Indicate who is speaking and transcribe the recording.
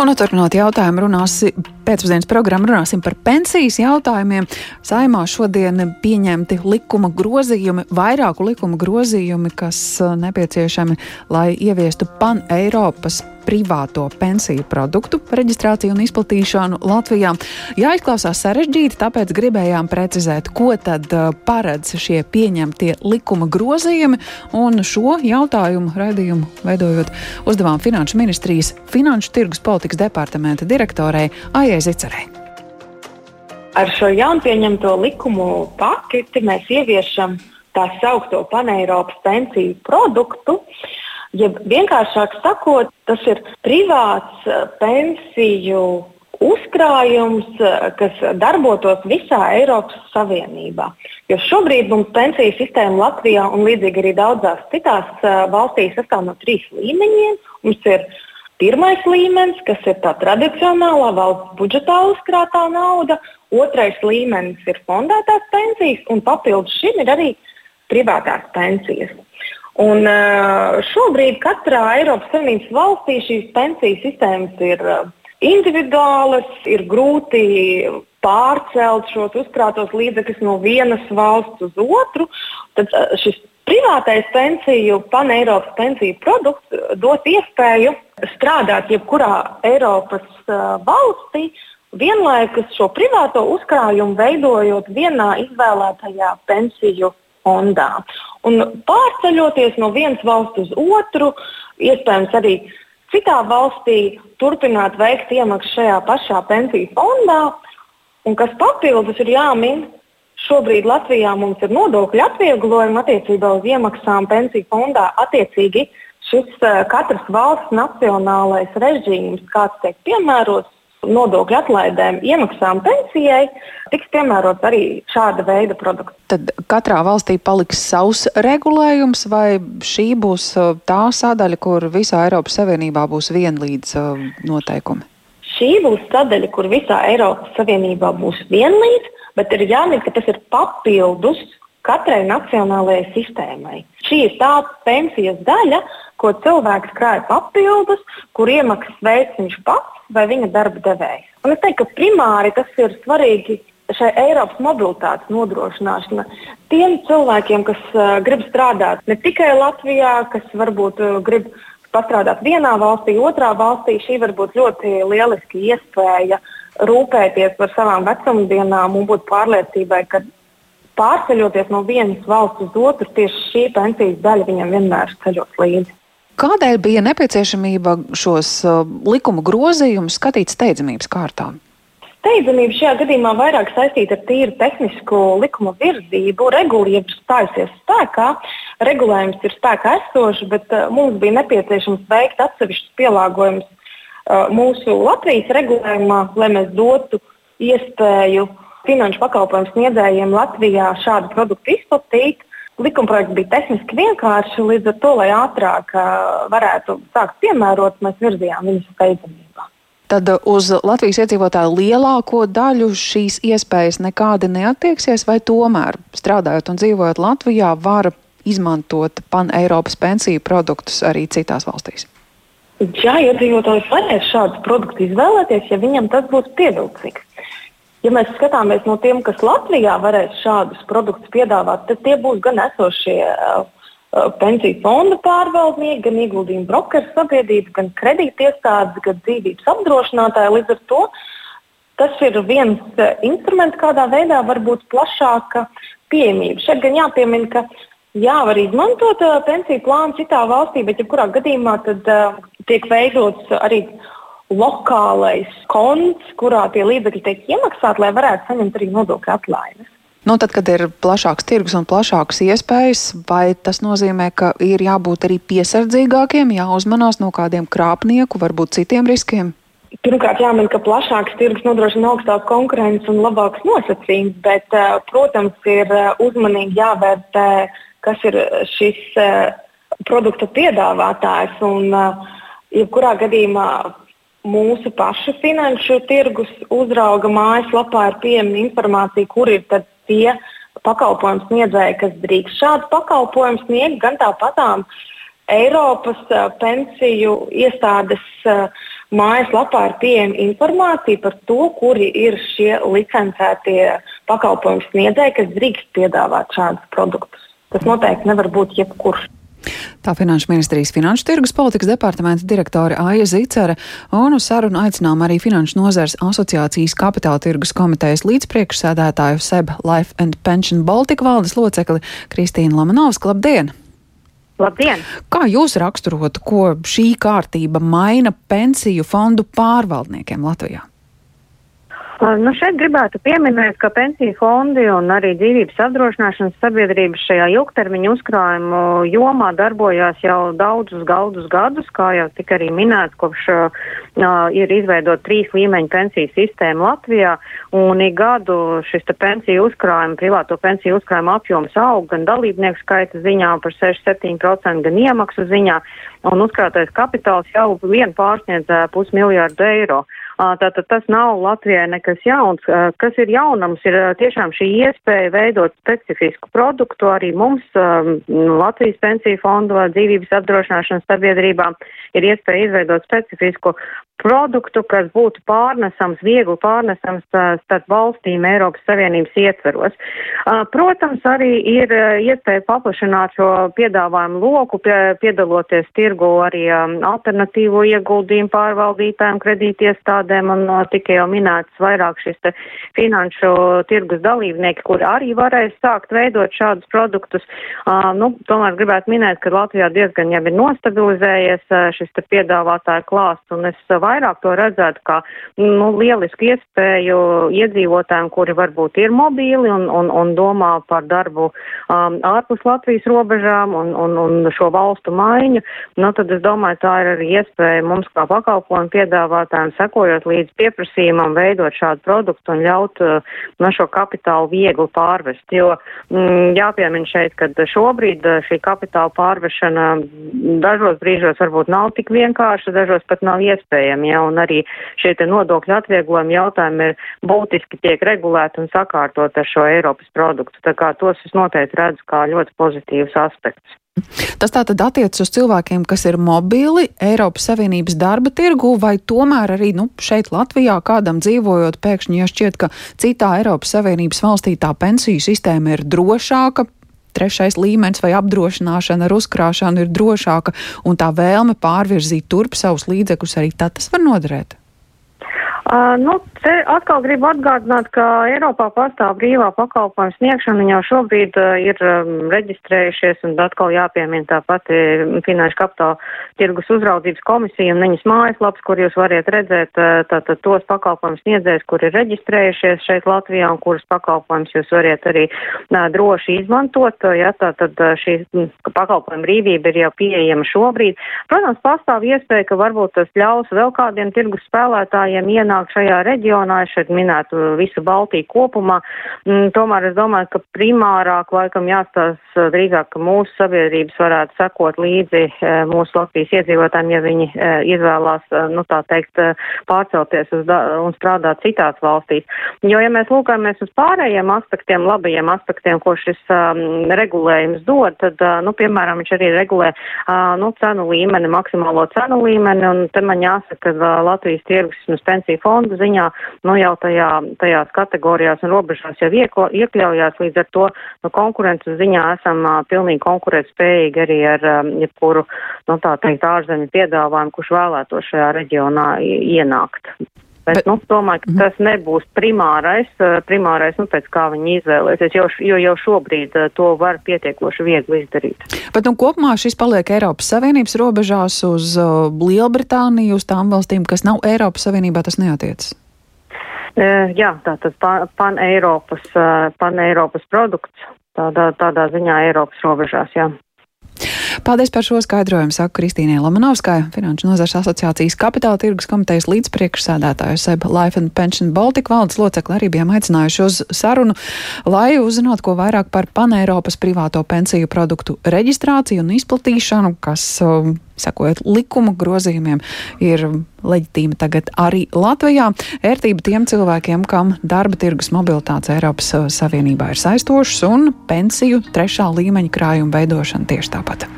Speaker 1: Un, turpinot jautājumu, runāsim pēcpusdienas programmu, runāsim par pensijas jautājumiem. Saimā šodien pieņemti likuma grozījumi, vairāku likuma grozījumi, kas uh, nepieciešami, lai ieviestu pan-Eiropas privāto pensiju produktu reģistrāciju un izplatīšanu Latvijā. Jāizklausās sarežģīti, tāpēc gribējām precizēt, ko tad uh, paredz šie pieņemtie likuma grozījumi. Un šo jautājumu raidījumu veidojot uzdevām Finanšu ministrijas Finanšu tirgus politikas departamenta direktorei Aijai Zicerei.
Speaker 2: Ar šo jaunpieņemto likumu paketi mēs ieviešam tā saucamo paneiropas pensiju produktu, uh, Ja vienkāršāk sakot, tas ir privāts eh, pensiju uzkrājums, eh, kas darbotos visā Eiropas Savienībā. Jo šobrīd mums pensiju sistēma Latvijā un līdzīgi arī daudzās citās eh, valstīs sastāv no trīs līmeņiem. Mums ir pirmais līmenis, kas ir tā tradicionālā valsts budžetā uzkrātā nauda, otrais līmenis ir fondētās pensijas, un papildus šim ir arī privātās pensijas. Un, šobrīd katrā Eiropas Savienības valstī šīs pensiju sistēmas ir individuālas, ir grūti pārcelt šos uzkrātos līdzekļus no vienas valsts uz otru. Tad šis privātais pensiju, pan-Eiropas pensiju produkts dos iespēju strādāt jebkurā Eiropas valstī, vienlaikus šo privāto uzkrājumu veidojot vienā izvēlētajā pensiju fondā. Un pārceļoties no vienas valsts uz otru, iespējams arī citā valstī turpināt veikt iemaksas šajā pašā pensiju fondā. Un kas papildus ir jāmin, šobrīd Latvijā mums ir nodokļu atvieglojumi attiecībā uz iemaksām pensiju fondā. Attiecīgi šis eh, katras valsts nacionālais režīms, kāds tiek piemērots, nodokļu atlaidēm, iemaksām pensijai, tiks piemērots arī šāda veida produkts.
Speaker 1: Tad katrā valstī paliks savs regulējums, vai šī būs uh, tā sadaļa, kur visā Eiropas Savienībā būs vienlīdz uh, noteikumi?
Speaker 2: Šī būs sadaļa, kur visā Eiropas Savienībā būs vienlīdz, bet ir jāmin, ka tas ir papildus katrai nacionālajai sistēmai. Šī ir tā pensijas daļa, ko cilvēks krāja papildus, kur iemaksas veids viņš pats vai viņa darba devējs. Un es teiktu, ka primāri tas ir svarīgi šai Eiropas mobilitātes nodrošināšana tiem cilvēkiem, kas uh, grib strādāt ne tikai Latvijā, kas varbūt uh, grib pastrādāt vienā valstī, otrā valstī. Šī var būt ļoti lieliska iespēja rūpēties par savām vecumdienām un būt pārliecībai, ka pārceļoties no vienas valsts uz otru, tieši šī pensijas daļa viņam vienmēr ceļos līdzi.
Speaker 1: Kādēļ bija nepieciešamība šos uh, likuma grozījumus skatīt steidzamības kārtā?
Speaker 2: Steidzamība šajā gadījumā vairāk saistīta ar tīru tehnisku likuma virzību. Regula jau ir stājusies spēkā, regulējums ir spēkā esošs, bet uh, mums bija nepieciešams veikt atsevišķus pielāgojumus mūsu Latvijas regulējumā, lai mēs dotu iespēju finanšu pakalpojumu sniedzējiem Latvijā šādu produktu izplatīt. Likumprojekts bija tehniski vienkārši, līdz ar to, lai ātrāk varētu sākt piemērot, mēs virzījām viņus steidzamībā.
Speaker 1: Tad uz Latvijas iedzīvotāju lielāko daļu šīs iespējas nekādi neatieksies, vai tomēr strādājot un dzīvojot Latvijā, var izmantot pan-Eiropas pensiju produktus arī citās valstīs?
Speaker 2: Jā, iedzīvotājs varēs šādus produktus izvēlēties, ja viņam tas būs pievilcīgs. Ja mēs skatāmies no tiem, kas Latvijā varēs šādus produktus piedāvāt, tad tie būs gan esošie uh, uh pensiju fonda pārvaldnieki, gan ieguldījumu brokeru sabiedrības, gan kredītiestādes, gan dzīvības apdrošinātāji. Līdz ar to tas ir viens uh, instruments, kādā veidā var būt plašāka pieejamība. Šeit gan jāpiemina, ka jā, var izmantot uh, pensiju plānu citā valstī, bet jebkurā gadījumā tad, uh, tiek veidots arī lokālais konts, kurā tie līdzekļi tiek iemaksāti, lai varētu saņemt arī nodokļu atlaides.
Speaker 1: Nu, tad, kad ir plašāks tirgus un plašākas iespējas, vai tas nozīmē, ka ir jābūt arī piesardzīgākiem, jāuzmanās no kādiem krāpnieku, varbūt citiem riskiem?
Speaker 2: Pirmkārt, jāmin, ka plašāks tirgus nodrošina augstāku konkurenci un labākus nosacījumus, bet, eh, protams, ir eh, uzmanīgi jāvērtē, kas ir šis eh, produkta piedāvātājs. Un, jebkurā gadījumā mūsu pašu finanšu tirgus uzrauga mājaslapā ir pieejama informācija, kur ir tie pakalpojumu sniedzēji, kas drīkst šādu pakalpojumu sniegt, gan tāpatām Eiropas pensiju iestādes mājaslapā ir pieejama informācija par to, kuri ir šie licencētie pakalpojumu sniedzēji, kas drīkst piedāvāt šādus produktus. Tas noteikti nevar būt jebkurš.
Speaker 1: Tā Finanšu ministrijas finanšu tirgus politikas departamenta direktore Aija Zicere un uz sarunu aicinām arī Finanšu nozars asociācijas kapitāla tirgus komitejas līdzpriekšsēdētāju SEB Life and Pension Baltica valdes locekli Kristīnu Lamanovsku. Labdien!
Speaker 3: Labdien!
Speaker 1: Kā jūs raksturotu, ko šī kārtība maina pensiju fondu pārvaldniekiem Latvijā?
Speaker 3: Nu, šeit gribētu pieminēt, ka pensiju fondi un arī dzīvības apdrošināšanas sabiedrības šajā ilgtermiņa uzkrājumu jomā darbojās jau daudzus gaudus gadus, kā jau tika arī minēts, kopš uh, ir izveidot trīs līmeņu pensiju sistēmu Latvijā, un ik gadu šis pensiju uzkrājuma, privāto pensiju uzkrājuma apjoms aug gan dalībnieku skaita ziņā par 6-7%, gan iemaksu ziņā, un uzkrātais kapitāls jau vien pārsniedz pusmiljārdu eiro. Tātad tas nav Latvijai nekas jauns. Kas ir jaunams, ir tiešām šī iespēja veidot specifisku produktu arī mums, Latvijas pensiju fondu dzīvības apdrošināšanas sabiedrībām, ir iespēja izveidot specifisku produktu, kas būtu pārnesams, viegli pārnesams starp valstīm Eiropas Savienības ietveros. Protams, arī ir iespēja paplašināt šo piedāvājumu loku, piedaloties tirgu arī alternatīvo ieguldījumu pārvaldītājiem, kredītiestādēm un tikai jau minēts vairāk šis finanšu tirgus dalībnieki, kuri arī varēs sākt veidot šādus produktus. Nu, tomēr gribētu minēt, ka Latvijā diezgan jau ir nostabilizējies šis piedāvātāju klāsts un es vairāk to redzētu kā nu, lielisku iespēju iedzīvotājiem, kuri varbūt ir mobīli un, un, un domā par darbu um, ārpus Latvijas robežām un, un, un šo valstu maiņu. Nu, tad es domāju, tā ir arī iespēja mums kā pakalpojumu piedāvātājiem, sekojot līdz pieprasījumam, veidot šādu produktu un ļaut uh, no šo kapitālu viegli pārvest. Jo mm, jāpiemina šeit, ka šobrīd uh, šī kapitāla pārvešana dažos brīžos varbūt nav tik vienkārša, dažos pat nav iespējama ja, un arī šie nodokļu atvieglojumi jautājumi ir būtiski tiek regulēti un sakārtot ar šo Eiropas produktu. Tā kā tos es noteikti redzu kā ļoti pozitīvus aspektus.
Speaker 1: Tas tātad attiecas uz cilvēkiem, kas ir mobili Eiropas Savienības darba tirgu, vai tomēr arī nu, šeit Latvijā kādam dzīvojot, pēkšņi ja šķiet, ka citā Eiropas Savienības valstī tā pensiju sistēma ir drošāka, trešais līmenis vai apdrošināšana ar uzkrāšanu ir drošāka un tā vēlme pārvirzīt turp savus līdzekļus arī tad tas var noderēt.
Speaker 3: Uh, nu, te atkal gribu atgādināt, ka Eiropā pastāv brīvā pakalpojuma sniegšana. Jau šobrīd uh, ir um, reģistrējušies un atkal jāpiemina tā pati Finanšu kapitāla tirgus uzraudzības komisija un viņas mājaslaps, kur jūs variet redzēt uh, tātad tos pakalpojumus sniedzējus, kur ir reģistrējušies šeit Latvijā un kuras pakalpojumus jūs variet arī uh, droši izmantot. Uh, ja, tātad uh, šī pakalpojuma brīvība ir jau pieejama šobrīd. Protams, pastāv iespēja, ka varbūt tas ļaus vēl kādiem tirgus spēlētājiem ienākt ienāk šajā reģionā, es šeit minētu visu Baltiju kopumā. Mm, tomēr es domāju, ka primārāk laikam jāstās eh, drīzāk, ka mūsu sabiedrības varētu sekot līdzi eh, mūsu Latvijas iedzīvotājiem, ja viņi eh, izvēlās, nu tā teikt, pārcelties uz un strādāt citās valstīs. Jo, ja mēs lūkamies uz pārējiem aspektiem, labajiem aspektiem, ko šis um, regulējums dod, tad, uh, nu, piemēram, viņš arī regulē, uh, nu, cenu līmeni, maksimālo cenu līmeni, un te man jāsaka, ka uh, Latvijas tirgus, vismaz pensiju fondu ziņā, nu jau tajā, tajās kategorijās un robežās jau ieko, iekļaujās, līdz ar to nu, konkurences ziņā esam uh, pilnīgi konkurētspējīgi arī ar um, jebkuru, nu tā teikt, ārzemju piedāvājumu, kurš vēlēto šajā reģionā ienākt. Bet, Bet, nu, domāju, ka mhm. tas nebūs primārais, primārais nu, pēc kā viņi izvēlēsies, jo, jo jau šobrīd to var pietiekoši viegli izdarīt.
Speaker 1: Bet nu, kopumā šis paliek Eiropas Savienības robežās uz uh, Lielbritāniju, uz tām valstīm, kas nav Eiropas Savienībā, tas neatiecas.
Speaker 3: Jā, tātad pan-Eiropas pan pan produkts, tādā, tādā ziņā Eiropas robežās, jā.
Speaker 1: Paldies par šo skaidrojumu, saka Kristīnai Lamanovskai, Finanšu nozars asociācijas kapitāla tirgus komitejas līdzpriekšsēdētāju SEB Life and Pension Baltica valdes locekli arī bijām aicinājuši uz sarunu, lai uzzinātu, ko vairāk par paneiropas privāto pensiju produktu reģistrāciju un izplatīšanu, kas um, sakojot likuma grozījumiem, ir leģitīma tagad arī Latvijā. Ērtība tiem cilvēkiem, kam darba tirgus mobilitātes Eiropas uh, Savienībā ir saistošas un pensiju trešā līmeņa krājuma veidošana tieši tāpat.